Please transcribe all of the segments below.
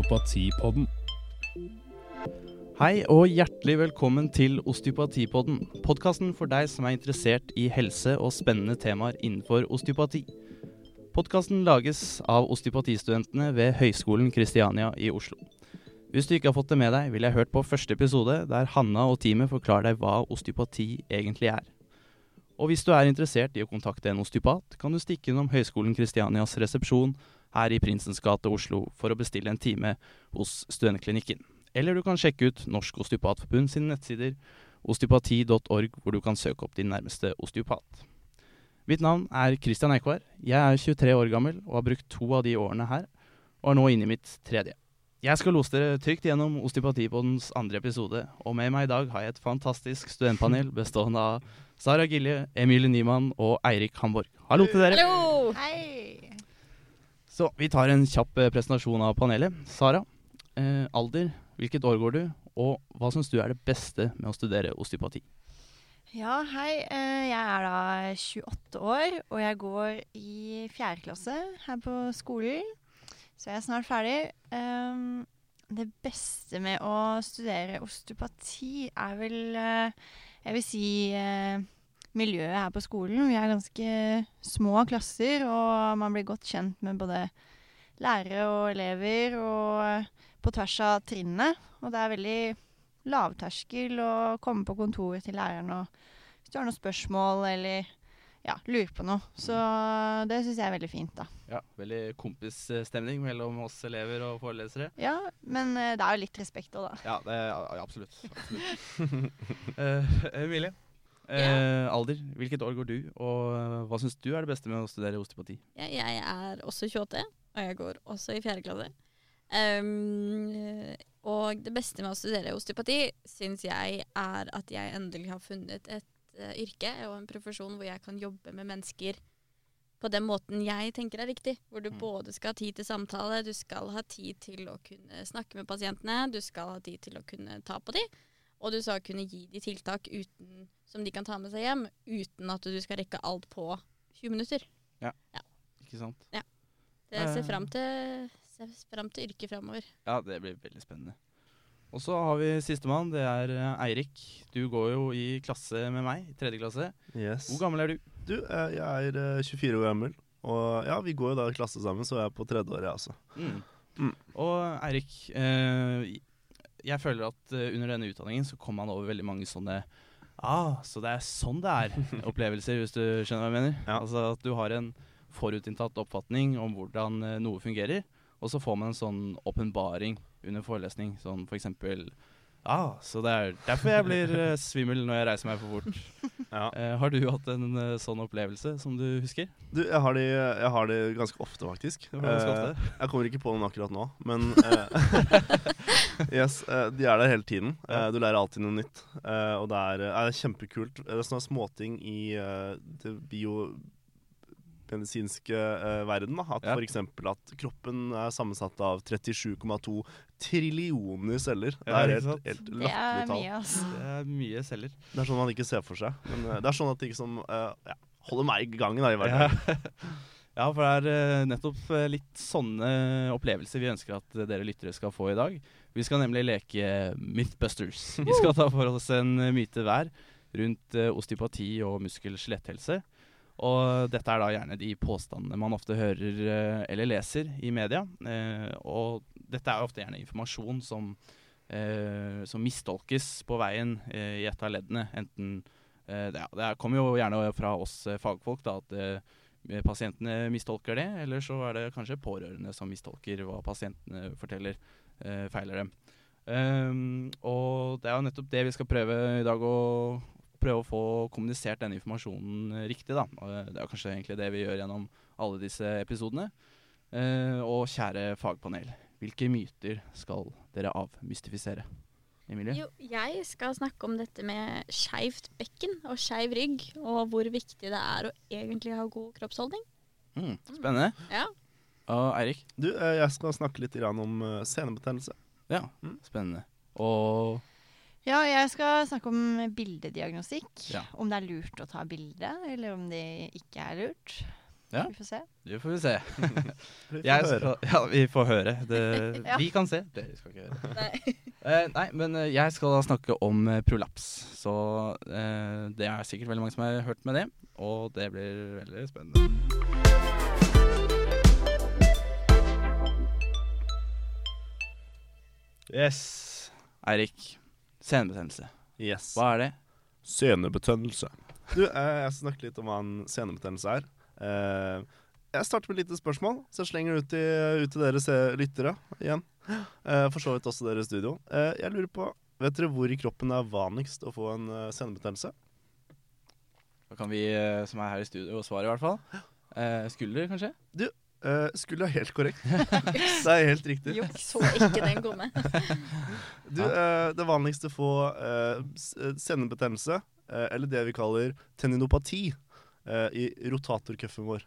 Osteopatipodden. Hei og hjertelig velkommen til Osteopatipodden. Podkasten for deg som er interessert i helse og spennende temaer innenfor osteopati. Podkasten lages av osteopatistudentene ved Høgskolen Kristiania i Oslo. Hvis du ikke har fått det med deg, vil jeg hørt på første episode der Hanna og teamet forklarer deg hva osteopati egentlig er. Og hvis du er interessert i å kontakte en osteopat, kan du stikke innom Høgskolen Kristianias resepsjon her i Prinsens gate Oslo for å bestille en time hos studentklinikken. Eller du kan sjekke ut Norsk Osteopatforbund sine nettsider, osteopati.org, hvor du kan søke opp din nærmeste osteopat. Mitt navn er Christian Eikvar. Jeg er 23 år gammel og har brukt to av de årene her, og er nå inne i mitt tredje. Jeg skal lose dere trygt gjennom Osteopatipodens andre episode, og med meg i dag har jeg et fantastisk studentpanel bestående av Sara Gilje, Emilie Nyman og Eirik Hamborg. Hallo til dere. Hallo! Hei! Så vi tar en kjapp eh, presentasjon av panelet. Sara, eh, alder, hvilket år går du, og hva syns du er det beste med å studere osteopati? Ja, hei. Eh, Jeg er da 28 år, og jeg går i fjerde klasse her på skolen. Så jeg er snart ferdig. Ehm, Det beste med å studere osteopati er vel eh, Jeg vil si miljøet her på skolen. Vi er ganske små klasser, og man blir godt kjent med både lærere og elever, og på tvers av trinnene. Og det er veldig lavterskel å komme på kontoret til læreren og hvis du har noen spørsmål eller ja, lurer på noe. Så det syns jeg er veldig fint, da. Ja, Veldig kompisstemning mellom oss elever og forelesere. Ja, men eh, det er jo litt respekt òg, da. Ja, det er, ja absolutt. absolutt. uh, Emilie, eh, alder, hvilket år går du, og eh, hva syns du er det beste med å studere osteopati? Ja, jeg er også 28, og jeg går også i fjerde klasse. Um, og det beste med å studere osteopati syns jeg er at jeg endelig har funnet et uh, yrke og en profesjon hvor jeg kan jobbe med mennesker på den måten jeg tenker er riktig. Hvor du Mm. både skal ha tid til samtale, du skal ha tid til å kunne snakke med pasientene, du skal ha tid til å kunne ta på dem, og du skal kunne gi de tiltak uten, som de kan ta med seg hjem, uten at du skal rekke alt på 20 minutter. Ja, Ikke sant? Ja. Det ser Eh. fram til, ser fram til yrket framover. Ja, det blir veldig spennende. Og så har vi sistemann, det er eh, Eirik. Du går jo i klasse med meg, i tredje klasse. Yes. Hvor gammel er du? Du, eh, jeg er eh, 24 år gammel. Og ja, vi går jo da i klasse sammen, så jeg er på tredje året, jeg altså. Mm. Mm. Og Eirik, eh, jeg føler at eh, under denne utdanningen så kommer man over veldig mange sånne Ah, så det er sånn det er. Opplevelser, hvis du skjønner hva jeg mener. Ja. Altså at du har en forutinntatt oppfatning om hvordan eh, noe fungerer, og så får man en sånn åpenbaring under forelesning. Sånn for eksempel Ah, så det er derfor jeg blir uh, svimmel når jeg reiser meg for fort. Ja. Uh, har du hatt en uh, sånn opplevelse som du husker? Du, jeg har, de, jeg har de ganske ofte, faktisk. Ganske ofte. jeg kommer ikke på noen akkurat nå, men Yes, de er der hele tiden. Du lærer alltid noe nytt. Og det er, er kjempekult. Det er sånne småting i uh, det biomedisinske uh, verden. Da. At Ja. for eksempel at kroppen er sammensatt av 37,2 trillioner celler. Det er helt, helt latterlig er tall. mye, altså. Det er mye celler. Det er sånn man ikke ser for seg. Men uh, det er sånn at det som uh, ja, holder meg i gangen da, i Ja. ja, for det er eh, nettopp eh, litt sånne opplevelser vi ønsker at eh, dere lyttere skal få i dag. Vi skal nemlig leke Mythbusters. Vi skal ta for oss en eh, myte hver rundt eh, osteopati og muskel-skjeletthelse. Og dette er da gjerne de påstandene man ofte hører eh, eller leser i media. Eh, og dette er ofte gjerne informasjon som, eh, som mistolkes på veien i et av leddene. Enten det, det er- kommer jo gjerne fra oss fagfolk da, at pasientene mistolker det, eller så er det kanskje pårørende som mistolker hva pasientene forteller feiler dem. Um, og det er jo nettopp det vi skal prøve i dag, å prøve å få kommunisert denne informasjonen eh, riktig. da. Og det er kanskje egentlig det vi gjør gjennom alle disse episodene. Eh, og kjære fagpanel, hvilke myter skal dere avmystifisere? Emilie? Jo, jeg skal snakke om dette med skeivt bekken og skeiv rygg, og hvor viktig det er å egentlig ha god kroppsholdning. Mm, spennende. Ja. Og Eirik? Du, eh, jeg skal snakke litt grann om eh, senebetennelse. Ja, Mm. spennende. Og Ja, jeg skal snakke om bildediagnostikk. Ja. Om det er lurt å ta bilde, eller om det ikke er lurt. Ja. Vi får se. Det får vi se. Vi får Jeg høre. skal, ja, vi får høre. Det, Ja. Vi kan se. Dere skal ikke høre. Nei. Eh, nei, men eh, jeg skal da snakke om eh, prolaps. Så eh, det er sikkert veldig mange som har hørt med det. Og det blir veldig spennende. Yes. Eirik. Senebetennelse. Yes. Hva er det? Senebetennelse. Du, eh, jeg skal snakke litt om hva en senebetennelse er. Eh, jeg starter med et lite spørsmål, så jeg slenger det ut til, ut til dere lyttere igjen. Eh, for så vidt også dere i studio. Eh, jeg lurer på, Vet dere hvor i kroppen det er vanligst å få en eh, senebetennelse? Da kan vi eh, som er her i studio svare, i hvert fall. Eh, skulder, kanskje? Eh, skulle være helt korrekt. det er helt riktig. Jo, så ikke den komme. Du, uh, det vanligste å få uh, sendebetennelse, eller det vi kaller tenninopati, eh, i rotatorcuffen vår.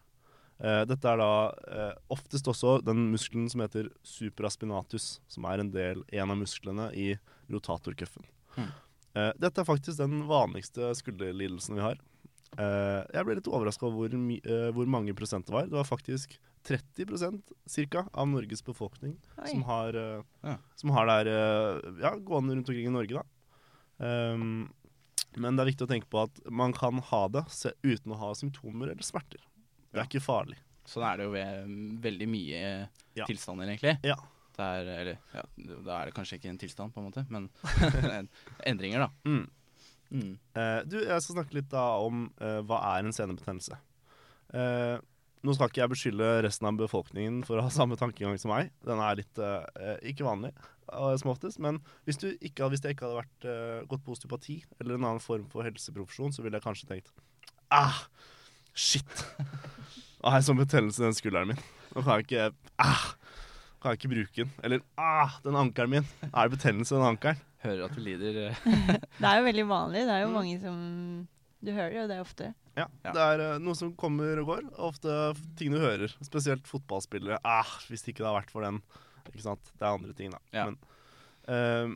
Eh, dette er da oftest også den muskelen som heter supraspinatus, som er en del, en av musklene i rotatorcuffen. Mm. Eh, dette er faktisk den vanligste skulderlidelsen vi har. Eh, jeg ble litt overraska over hvor, my eh, hvor mange prosent det var. Det var faktisk 30% cirka, av Norges befolkning som har, uh, Ja. som har det her ja, gående rundt omkring i Norge. da. Ehm, men det er viktig å tenke på at man kan ha det se, uten å ha symptomer eller smerter. Det er Ja. ikke farlig. Sånn er det jo ved veldig mye Ja. tilstander, egentlig. Ja. Det er, eller, ja, da er det kanskje ikke en tilstand, på en måte, men endringer, da. Mm. Eh, du, jeg skal snakke litt da om uh, hva er en senebetennelse. Uh, nå skal ikke jeg beskylde resten av befolkningen for å ha samme tankegang som meg. Den er litt ikke vanlig, som oftest. Men hvis, ikke, hvis jeg ikke hadde vært, gått på osteopati eller en annen form for helseprofesjon, så ville jeg kanskje tenkt Ah, shit. Har jeg sånn betennelse i den skulderen min. Nå kan jeg ikke ah, kan jeg ikke bruke den. Eller ah, den ankelen min. Er det betennelse i den ankelen? Hører at du lider. eh, Det er jo veldig vanlig. Det er jo Mm. mange som Du hører jo det ofte. Ja, Ja. Det er uh, noe som kommer og går. Ofte ting du hører. Spesielt fotballspillere. Ah, hvis ikke det har vært for den. Ikke sant? Det er andre ting, da. Ja. Men, uh,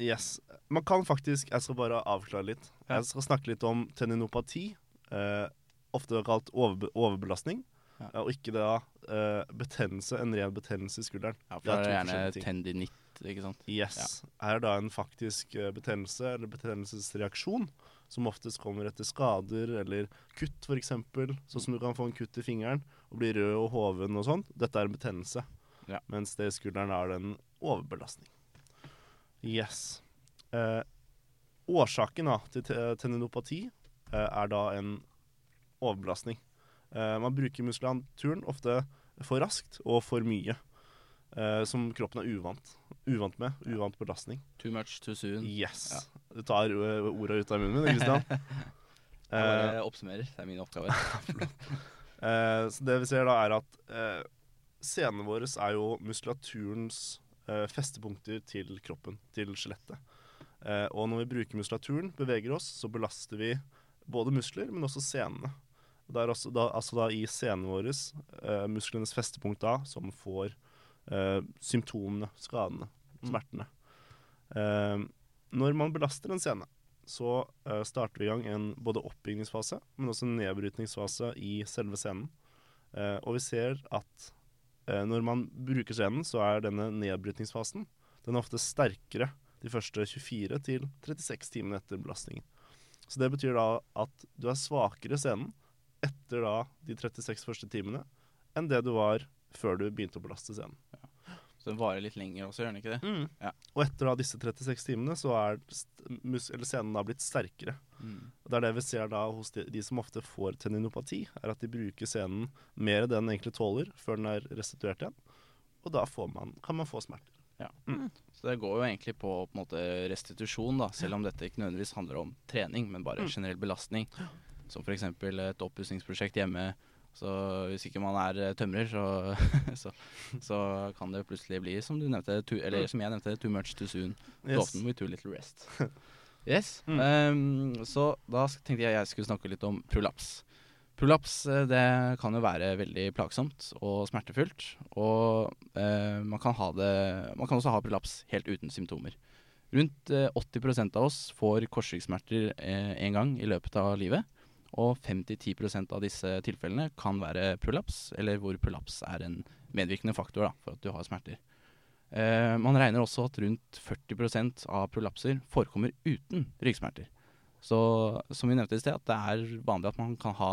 yes. Man kan faktisk Jeg skal bare avklare litt. Jeg skal snakke litt om tenninopati. Uh, ofte kalt overbe overbelastning. Ja. og ikke da uh, betennelse, en ren betennelse i skulderen. Ja, for Det er det er gjerne tendinitt, ikke sant. Yes. Her er da en faktisk eh, betennelse eller betennelsesreaksjon som oftest kommer etter skader eller kutt, f.eks. Sånn som du kan få en kutt i fingeren og bli rød og hoven og sånn. Dette er en betennelse. Ja. Mens det i skulderen er det en overbelastning. Yes. Uh, årsaken da, til tendinopati uh, er da en overbelastning. Eh, man bruker muskulaturen ofte for raskt og for mye. eh, som kroppen er uvant, uvant med. Uvant belastning. Too much too soon. Yes. Ja. Du tar uh, orda ut av munnen min, Kristian. Jeg oppsummerer. Det er min oppgave. Eh, så det vi ser da, er at senene våre er jo muskulaturens eh, festepunkter til kroppen, til skjelettet. Eh, og når vi bruker muskulaturen, beveger oss, så belaster vi både muskler, men også senene. Det er også da, altså da i scenen vår eh, musklenes festepunkt da, som får eh, symptomene, skadene, Mm. smertene. Eh, når man belaster en scene, så eh, starter vi i gang en både oppbygningsfase, men også en nedbrytningsfase i selve scenen. Eh, og vi ser at eh, når man bruker scenen, så er denne nedbrytningsfasen den er ofte sterkere de første 24 til 36 timene etter belastningen. Så det betyr da at du er svakere i scenen etter da de 36 første timene enn det du var før du begynte å belaste scenen. Så den varer litt lenger også, gjør den ikke det? Ja. Og etter da disse 36 timene så er mus eller scenen da blitt sterkere. Mm. Og det er det vi ser da hos de, de som ofte får teninopati, er at de bruker scenen mer enn den egentlig tåler før den er restituert igjen. Og da får man, kan man få smerter. Så det går jo egentlig på, på en måte restitusjon, da, selv om dette ikke nødvendigvis handler om trening, men bare Mm. generell belastning. Som f.eks. et oppussingsprosjekt hjemme. Så hvis ikke man er eh, tømrer, så, så, så kan det plutselig bli, som du nevnte, too, eller som jeg nevnte, too much too soon. Yes. often with too little rest. Yes. Mm. Um, så da tenkte jeg jeg skulle snakke litt om prolaps. Prolaps eh, det kan jo være veldig plagsomt og smertefullt. Og eh, man, kan ha det, man kan også ha prolaps helt uten symptomer. Rundt eh, 80% av oss får korsryggsmerter eh, en gang i løpet av livet. Og 5-10% av disse tilfellene kan være prolaps, eller hvor prolaps er en medvirkende faktor da, for at du har smerter. Eh, man regner også at rundt 40% av prolapser forekommer uten ryggsmerter. Så som vi nevnte i sted, at det er vanlig at man kan ha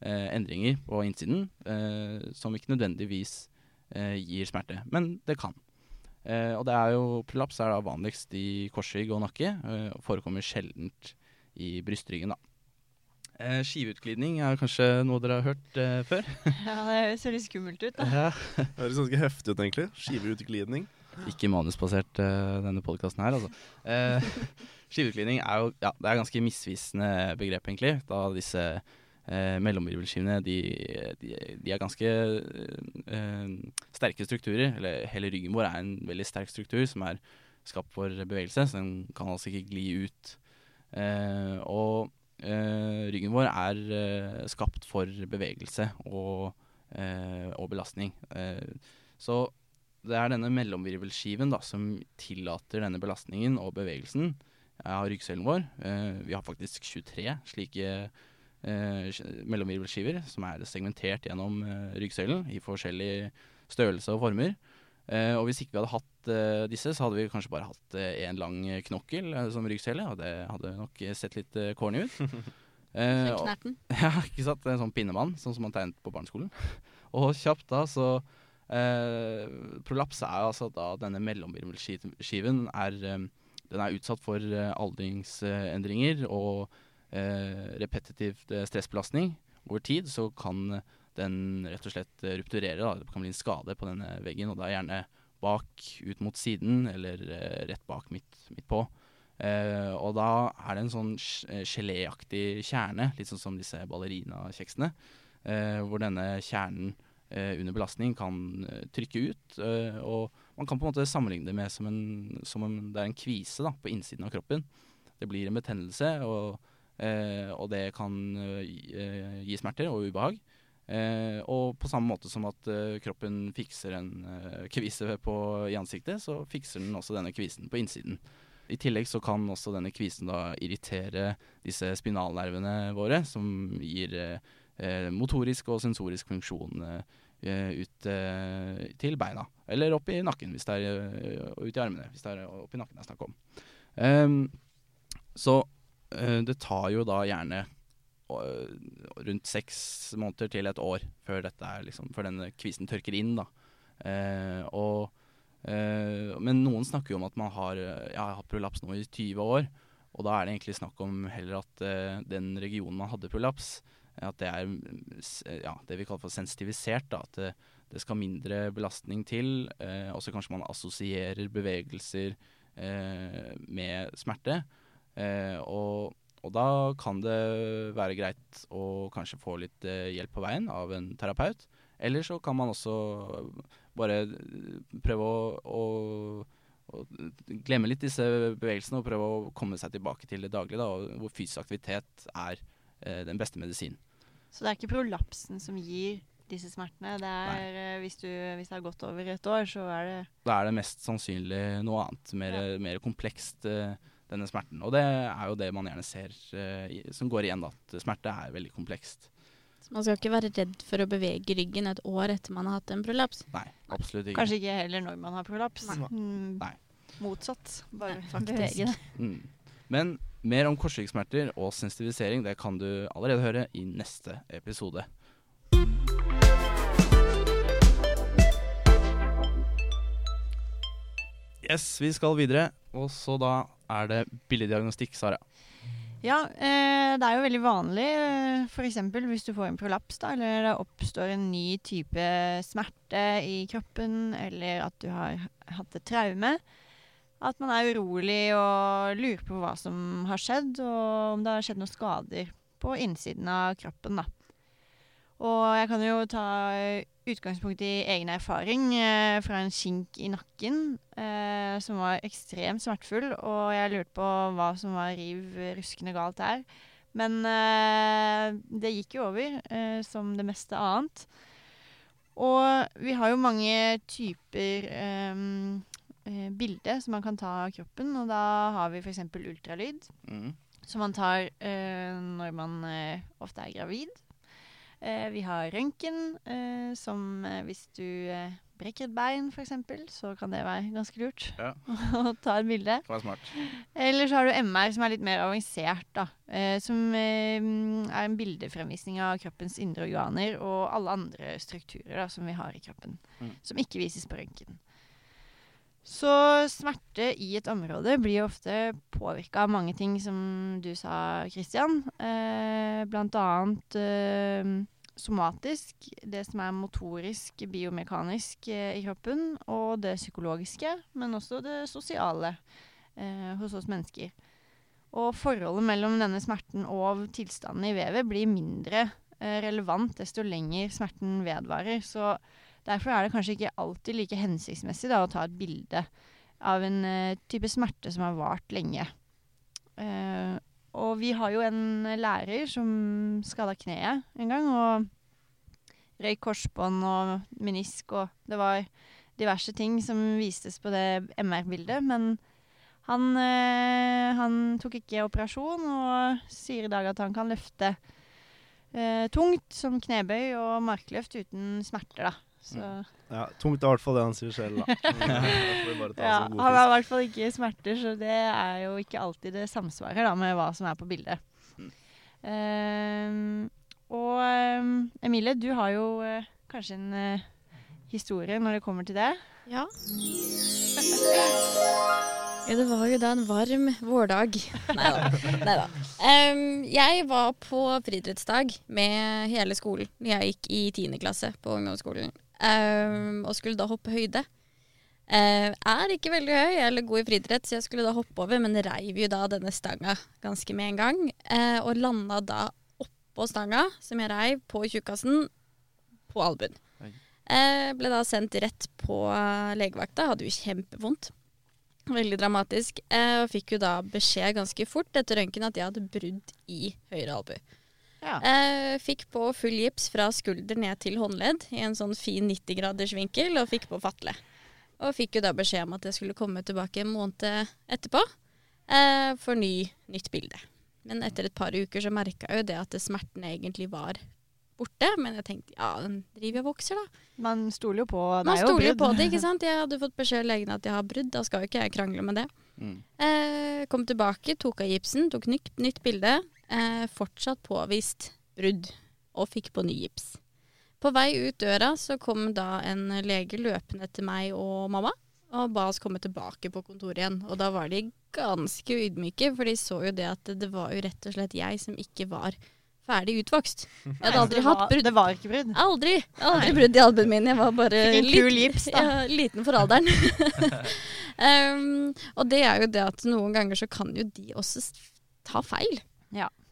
eh, endringer på innsiden eh, som ikke nødvendigvis eh, gir smerte, men det kan. Eh, og det er jo, prolaps er da vanligst i korsrygg og nakke, eh, og forekommer sjeldent i brystryggen. da. Eh, skiveutglidning er kanskje noe dere har hørt eh, før? Ja, det høres veldig skummelt ut. da. Ja. Det høres ganske heftig ut, egentlig. Skiveutglidning. Ikke manusbasert eh, denne podkasten her, altså. Eh, skiveutglidning er jo ja, det er ganske misvisende begrep, egentlig. Da disse eh, mellomvirvelskivene de, de, de er ganske eh, sterke strukturer. Eller hele ryggen vår er en veldig sterk struktur som er skapt for bevegelse, så den kan altså ikke gli ut. Eh, og ryggen vår er eh, skapt for bevegelse og, eh, og belastning. Eh, så det er denne mellomvirvelskiven da, som tillater denne belastningen og bevegelsen av ryggsøylen vår. Eh, vi har faktisk 23 slike eh, mellomvirvelskiver som er segmentert gjennom eh, ryggsøylen i forskjellig størrelse og former. Eh, og hvis ikke vi hadde hatt eh, disse, så hadde vi kanskje bare hatt én lang knokkel eh, som ryggsele, og det hadde nok sett litt eh, corny ut. Eh, og- ja, ikke sant? En sånn pinnemann, sånn som man tegnet på barneskolen. Og kjapt da, så eh, Prolaps er jo altså da denne mellomvirvelskiven er eh, Den er utsatt for eh, aldringsendringer og eh, repetitiv eh, stressbelastning. Over tid så kan den rett og slett eh, rupturere. Da. Det kan bli en skade på denne veggen, og det er gjerne bak, ut mot siden, eller eh, rett bak, midt, midt på. Eh, og da er det en sånn eh, geléaktig kjerne, litt sånn som disse ballerinakjeksene, eh, hvor denne kjernen eh, under belastning kan eh, trykke ut. og man kan på en måte sammenligne det med som, en, som om det er en kvise da, på innsiden av kroppen. Det blir en betennelse, og, og det kan gi, gi smerter og ubehag. Eh, og på samme måte som at eh, kroppen fikser en eh, kvise på, i ansiktet, så fikser den også denne kvisen på innsiden. I tillegg så kan også denne kvisen da irritere disse spinalnervene våre, som gir eh, eh, motorisk og sensorisk funksjon eh, ut til beina. Eller opp i nakken, hvis det er og ut i armene, hvis det er opp i nakken det er snakk om. Ehm, så det tar jo da gjerne rundt seks måneder til et år før, dette er liksom, før denne kvisen tørker inn. da. Eh, og, eh, men noen snakker jo om at man har, eh, ja, har prolaps nå i 20 år. Og da er det egentlig snakk om heller at eh, den regionen man hadde prolaps, at det er eh, ja, det vi kaller for sensitivisert. Da, at det, det skal mindre belastning til. Eh, og så kanskje man assosierer bevegelser eh, med smerte. Eh, og, og da kan det være greit å kanskje få litt eh, hjelp på veien av en terapeut. Eller så kan man også bare eh, prøve å, å, å glemme litt disse bevegelsene og prøve å komme seg tilbake til det daglige, da, hvor fysisk aktivitet er eh, den beste medisinen. Så det er ikke prolapsen som gir disse smertene. Det er, eh, hvis, du, hvis det har gått over et år, så er det Da er det mest sannsynlig noe annet, mer, mer komplekst, eh, denne smerten. Og det er jo det man gjerne ser uh, som går igjen, at smerte er veldig komplekst. Så man skal ikke være redd for å bevege ryggen et år etter man har hatt en prolaps. Nei, absolutt ikke. Kanskje ikke heller når man har prolaps. Nei. Mm, Nei. Motsatt. Bare Nei, faktisk. bevege det. Mm. Men mer om korsryggsmerter og sensitivisering det kan du allerede høre i neste episode. Yes, vi skal videre. Og så da er det billeddiagnostikk, Sara. Ja, eh, det er jo veldig vanlig eh, f.eks. hvis du får en prolaps, da, eller det oppstår en ny type smerte i kroppen, eller at du har hatt et traume. At man er urolig og lurer på hva som har skjedd, og om det har skjedd noen skader på innsiden av kroppen. da. Og jeg kan jo ta utgangspunkt i egen erfaring eh, fra en skink i nakken eh, som var ekstremt smertefull, og jeg lurte på hva som var riv ruskende galt der. Men eh, det gikk jo over, eh, som det meste annet. Og vi har jo mange typer eh, eh, som man kan ta av kroppen, og da har vi f.eks. ultralyd Mm. som man tar eh, når man ofte er gravid. Eh, vi har røntgen, eh, som eh, hvis du brekker et bein f.eks., så kan det være ganske lurt Ja. å ta et bilde. Kan være smart. Eller så har du MR, som er litt mer avansert, da. Eh, som er en bildefremvisning av kroppens indre organer og alle andre strukturer da, som vi har i kroppen. Mm. Som ikke vises på røntgen. Så smerte i et område blir ofte påvirka av mange ting, som du sa, Kristian. Eh, blant annet eh, somatisk, det som er motorisk, biomekanisk eh, i kroppen, og det psykologiske, men også det sosiale eh, hos oss mennesker. Og forholdet mellom denne smerten og tilstanden i vevet blir mindre eh, relevant desto lenger smerten vedvarer. Så derfor er det kanskje ikke alltid like hensiktsmessig da, å ta et bilde av en uh, type smerte som har vart lenge. Uh, og vi har jo en lærer som skada kneet en gang, og røyk korsbånd og menisk, og det var diverse ting som vistes på det MR-bildet, men han, eh, han tok ikke operasjon og sier i dag at han kan løfte eh, tungt som knebøy og markløft uten smerter, da. Så Ja, tungt er i hvert fall det han sier selv, da. Ja, han har i hvert fall ikke smerter, så det er jo ikke alltid det samsvarer da, med hva som er på bildet. Mm. Uh, og ehm, Emilie, du har jo uh, kanskje en uh, historie når det kommer til det. Ja. Ja, det var jo da en varm vårdag. Nei da. jeg var på friidrettsdag med hele skolen. Jeg gikk i tiende klasse på ungdomsskolen Ehm, og skulle da hoppe høyde. Uh, er ikke veldig høy eller god i friidrett, så jeg skulle da hoppe over, men reiv jo da denne stanga ganske med en gang. Uh, og landa da oppå stanga, som jeg reiv, på tjukkasen, på albuen. Eh, ble da sendt rett på eh, legevakta. Hadde jo kjempevondt. Veldig dramatisk. Og fikk jo da beskjed ganske fort etter røntgen at jeg hadde brudd i høyre albue. Ja. Eh, fikk på full gips fra skulder ned til håndledd i en sånn fin 90-graders vinkel, og fikk på fatle. Og fikk jo da beskjed om at jeg skulle komme tilbake en måned etterpå eh, for ny, nytt bilde. Men etter et par uker så merka jeg jo det at smertene egentlig var borte. Men jeg tenkte ja, den driver og vokser, da. Man stoler jo på deg Man brudd Man stoler jo på det, ikke sant. Jeg hadde fått beskjed av legen at jeg har brudd, da skal jo ikke jeg krangle med det. Mm. Eh, kom tilbake, tok av gipsen, tok nytt, nytt bilde. Eh, fortsatt påvist brudd, og fikk på ny gips. På vei ut døra så kom da en lege løpende etter meg og mamma, og ba oss komme tilbake på kontoret igjen. Og da var de ganske ydmyke, for de så jo det at det var jo rett og slett jeg som ikke var ferdig utvokst. Jeg hadde aldri hatt brudd. Det var ikke brudd. Aldri! Jeg hadde aldri brudd i albuen min. Jeg var bare litt, gips. Ja, liten for alderen. um, og det er jo det at noen ganger så kan jo de også ta feil.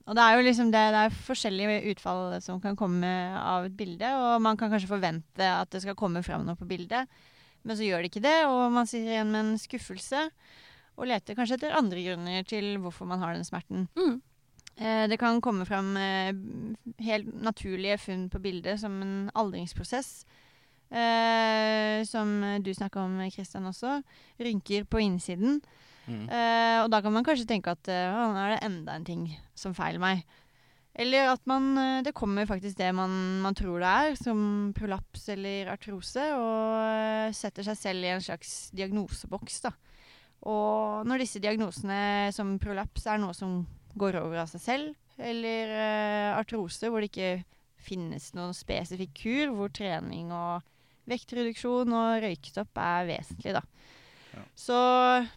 Og det er jo liksom det, det er forskjellige utfall som kan komme av et bilde, og man kan kanskje forvente at det skal komme fram noe på bildet, men så gjør det ikke det, og man sitter igjen med en skuffelse og leter kanskje etter andre grunner til hvorfor man har den smerten. Mm. Eh, det kan komme fram eh, helt naturlige funn på bildet som en aldringsprosess. Eh, som du snakka om, Kristian, også. Rynker på innsiden. Eh, og da kan man kanskje tenke at uh, nå er det enda en ting som feiler meg. Eller at man, eh, det kommer faktisk det man, man tror det er, som prolaps eller artrose, og setter seg selv i en slags diagnoseboks. da. Og når disse diagnosene som prolaps er noe som går over av seg selv, eller uh, artrose hvor det ikke finnes noen spesifikk kur, hvor trening og vektreduksjon og røykestopp er vesentlig, da. Ja. Så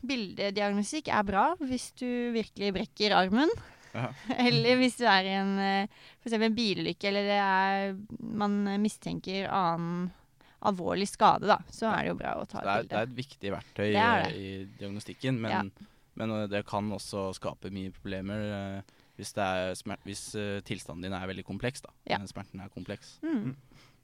bildediagnostikk er bra hvis du virkelig brekker armen. Ja. eller hvis du er i en eh, for eksempel en bilulykke, eller det er, man mistenker annen alvorlig skade, da. Så er det jo bra å ta et bilde. det er et viktig verktøy Det eh, i diagnostikken, men, Ja. men eh, det kan også skape mye problemer eh, hvis, det er smer hvis tilstanden din er veldig kompleks. da. Ja. Smerten er kompleks. Mm.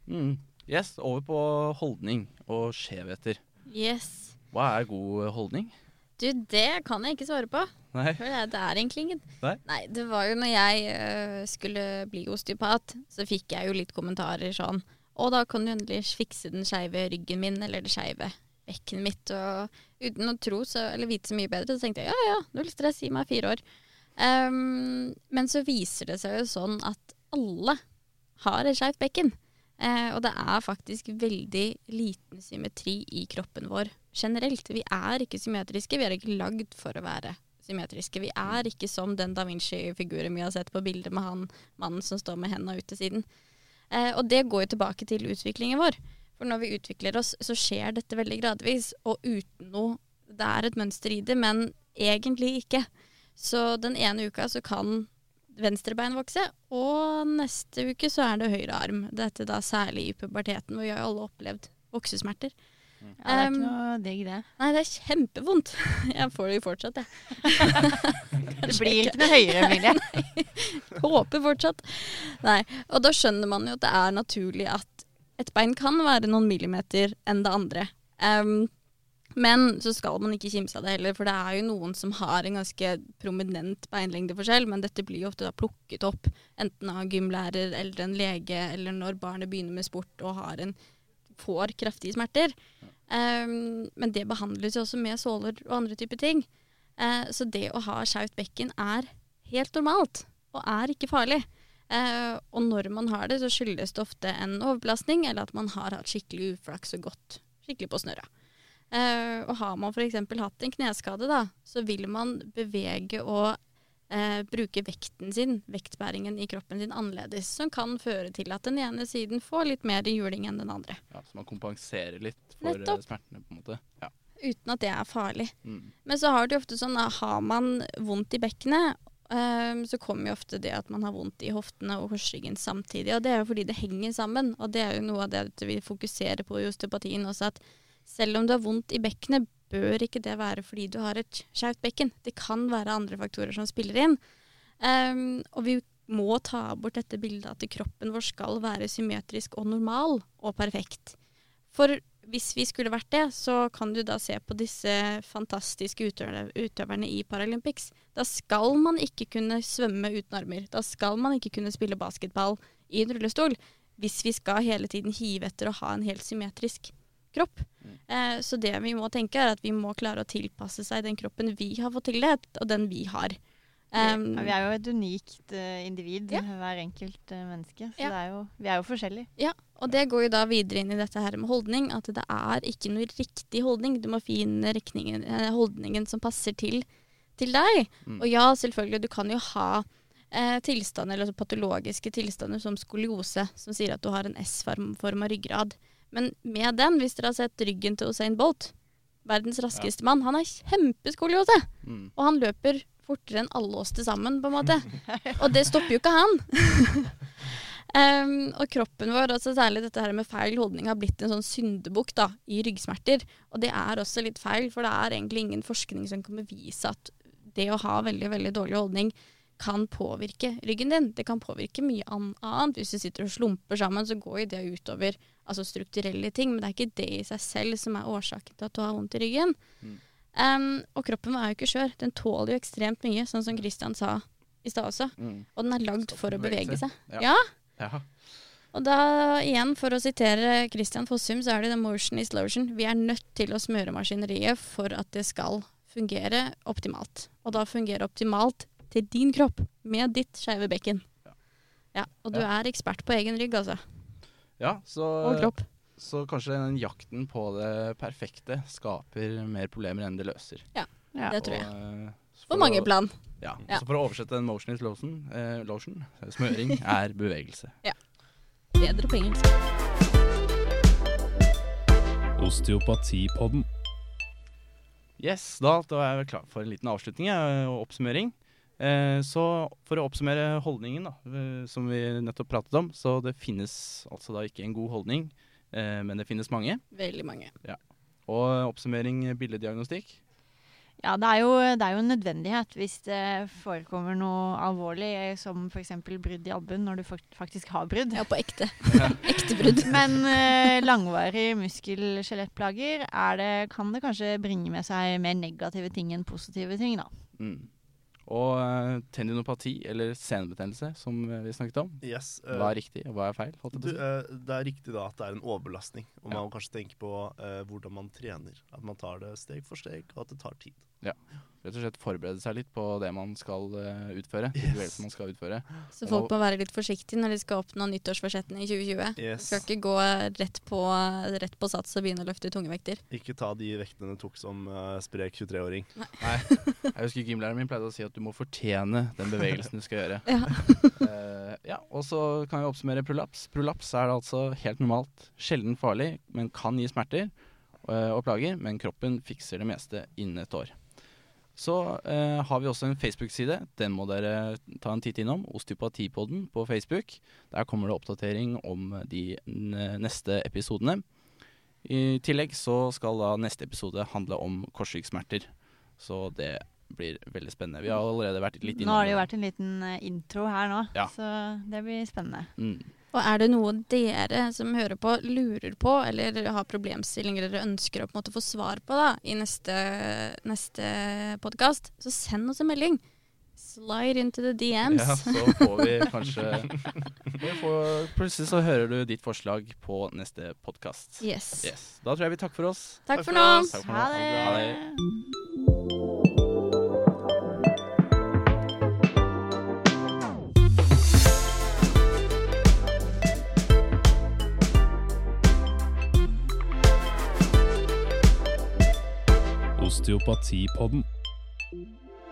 Mm. Yes, over på holdning og skjevheter. Yes. Hva er god holdning? Du, det kan jeg ikke svare på. Nei? For det, det er egentlig ingen. Nei? det var jo når jeg uh, skulle bli osteopat, så fikk jeg jo litt kommentarer sånn Og da kan du endelig fikse den skeive ryggen min, eller det skeive bekkenet mitt. Og uten å tro så, eller vite så mye bedre, så tenkte jeg ja ja, null stress, gi meg fire år. Um, men så viser det seg jo sånn at alle har et skeivt bekken. Eh, og det er faktisk veldig liten symmetri i kroppen vår generelt. Vi er ikke symmetriske. Vi er ikke lagd for å være symmetriske. Vi er ikke som den da Vinci-figuren vi har sett på bildet med han mannen som står med hendene ut til siden. Eh, og det går jo tilbake til utviklingen vår. For når vi utvikler oss, så skjer dette veldig gradvis, og uten noe Det er et mønster i det, men egentlig ikke. Så den ene uka så kan venstre bein vokse, og neste uke så er det høyre arm. Dette da særlig i puberteten, hvor vi har alle opplevd voksesmerter. Ja, det er Um, ikke noe digg, det. Nei, det er kjempevondt. Jeg får det jo fortsatt, jeg. Det blir ikke noe høyere, Emilie. Håper fortsatt. Nei. Og da skjønner man jo at det er naturlig at et bein kan være noen millimeter enn det andre. Em, men så skal man ikke kimse av det heller, for det er jo noen som har en ganske prominent beinlengdeforskjell, men dette blir jo ofte plukket opp enten av gymlærer eller en lege, eller når barnet begynner med sport og en, får kraftige smerter. Um, men det behandles jo også med såler og andre typer ting. Uh, så det å ha skjevt bekken er helt normalt, og er ikke farlig. Uh, og når man har det, så skyldes det ofte en overbelastning, eller at man har hatt skikkelig uflaks og gått skikkelig på snørra. Eh, og har man f.eks. hatt en kneskade, da, så vil man bevege og eh, bruke vekten sin, vektbæringen i kroppen sin, annerledes. Som kan føre til at den ene siden får litt mer juling enn den andre. Ja, så man kompenserer litt for eh, Nettopp. smertene, på en måte. Ja. Uten at det er farlig. Mm. Men så har jo ofte sånn at har man vondt i bekkenet, ehm, så kommer jo ofte det at man har vondt i hoftene og korsryggen samtidig. Og det er jo fordi det henger sammen. Og det er jo noe av det vi fokuserer på i osteopatien også, at selv om du har vondt i bekkenet, bør ikke det være fordi du har et skjevt bekken. Det kan være andre faktorer som spiller inn. Um, og vi må ta bort dette bildet at kroppen vår skal være symmetrisk og normal og perfekt. For hvis vi skulle vært det, så kan du da se på disse fantastiske utøverne, i Paralympics. Da skal man ikke kunne svømme uten armer. Da skal man ikke kunne spille basketball i en rullestol. Hvis vi skal hele tiden hive etter å ha en helt symmetrisk kropp. Eh, så det vi må tenke er at vi må klare å tilpasse seg den kroppen vi har fått tildelt, og den vi har. Um, Ja, vi er jo et unikt uh, individ, Ja. hver enkelt uh, menneske. Så Ja. det er jo, vi er jo forskjellige. Ja, og det går jo da videre inn i dette her med holdning, at det er ikke noe riktig holdning. Du må finne holdningen som passer til, til deg. Mm. Og ja, selvfølgelig, du kan jo ha eh, tilstander, eller altså patologiske tilstander som skoliose, som sier at du har en S-form form av ryggrad. Men med den, hvis dere har sett ryggen til Usain Bolt, verdens raskeste mann, han har kjempeskoliose. Mm. Og han løper fortere enn alle oss til sammen, på en måte. Og det stopper jo ikke han. um, og kroppen vår, altså særlig dette her med feil holdning, har blitt en sånn syndebukk i ryggsmerter. Og det er også litt feil, for det er egentlig ingen forskning som kan bevise at det å ha veldig, veldig dårlig holdning kan påvirke ryggen din. Det kan påvirke mye annet. Hvis du sitter og slumper sammen, så går jo det utover altså strukturelle ting, men det er ikke det i seg selv som er årsaken til at du har vondt i ryggen. Mm. Um, og kroppen er jo ikke skjør. Den tåler jo ekstremt mye, sånn som Christian sa i stad også. Mm. Og den er lagd for å bevege seg. Ja. Ja. Ja. Og da igjen, for å sitere Christian Fossum, så er det the motion is lotion. Vi er nødt til å smøre maskineriet for at det skal fungere optimalt. Og da fungere optimalt til din kropp, med ditt skeive bekken. Ja. Ja, og du Ja. er ekspert på egen rygg, altså. ja, så Og kropp. Så kanskje den jakten på det perfekte skaper mer problemer enn det løser. Ja. Det tror jeg. Og, eh, På mange å- plan. Ja. Ja. Så for å oversette en motion is lotion, eh, lotion smøring er bevegelse. ja. Bedre på engelsk. Osteopatipodden. Yes, da, da er jeg klar for en liten avslutning eh, og oppsummering. Eh, så for å oppsummere holdningen da, eh, som vi nettopp pratet om, så det finnes altså da ikke en god holdning, eh, men det finnes mange. Veldig mange. Ja. Og oppsummering billeddiagnostikk. Ja, det er, jo, det er jo en nødvendighet hvis det forekommer noe alvorlig, eh, som f.eks. brudd i albuen, når du faktisk har brudd. Ja, på ekte. ekte brudd. Men eh, langvarig muskel-skjelettplager er kan det kanskje bringe med seg mer negative ting enn positive ting, da. Mm. Og eh, tendinopati, eller senebetennelse, som eh, vi snakket om. Yes, uh, Hva er riktig, og hva er feil? Holdt Du, eh, det er riktig da at det er en overbelastning, og man Ja. må kanskje tenke på uh, hvordan man trener. At man tar det steg for steg, og at det tar tid. Rett og slett forberede seg litt på det man skal uh, utføre. Yes. man skal utføre. Så folk må være litt forsiktige når de skal oppnå nyttårsforsettene i 2020. Yes. Skal ikke gå rett på, rett på sats og begynne å løfte tunge vekter. Ikke ta de vektene du tok som uh, sprek 23-åring. Nei, jeg husker gymlæreren min pleide å si at du må fortjene den bevegelsen du skal gjøre. Ja. uh, ja, og så kan vi oppsummere prolaps. Prolaps er altså helt normalt, sjelden farlig, men kan gi smerter og plager, men kroppen fikser det meste innen et år. Så eh, har vi også en Facebook-side. Den må dere ta en titt innom. Osteopatipodden på Facebook. Der kommer det oppdatering om de neste episodene. I tillegg så skal da neste episode handle om korsryggsmerter. Så det blir veldig spennende. Vi har allerede vært litt innom Nå har det jo vært en liten eh, intro her nå, Ja. så det blir spennende. Mm. Og er det noe dere som hører på, lurer på, eller har problemstillinger dere ønsker å på en måte få svar på da, i neste, neste podkast, så send oss en melding. Slide into the DMs. Ja, så får vi kanskje vi får, Plutselig så hører du ditt forslag på neste podkast. Yes. Yes. Da tror jeg vi takker for oss. Takk, Takk for for nå. oss. Takk for Ha det! Ha det. Osteopatipodden.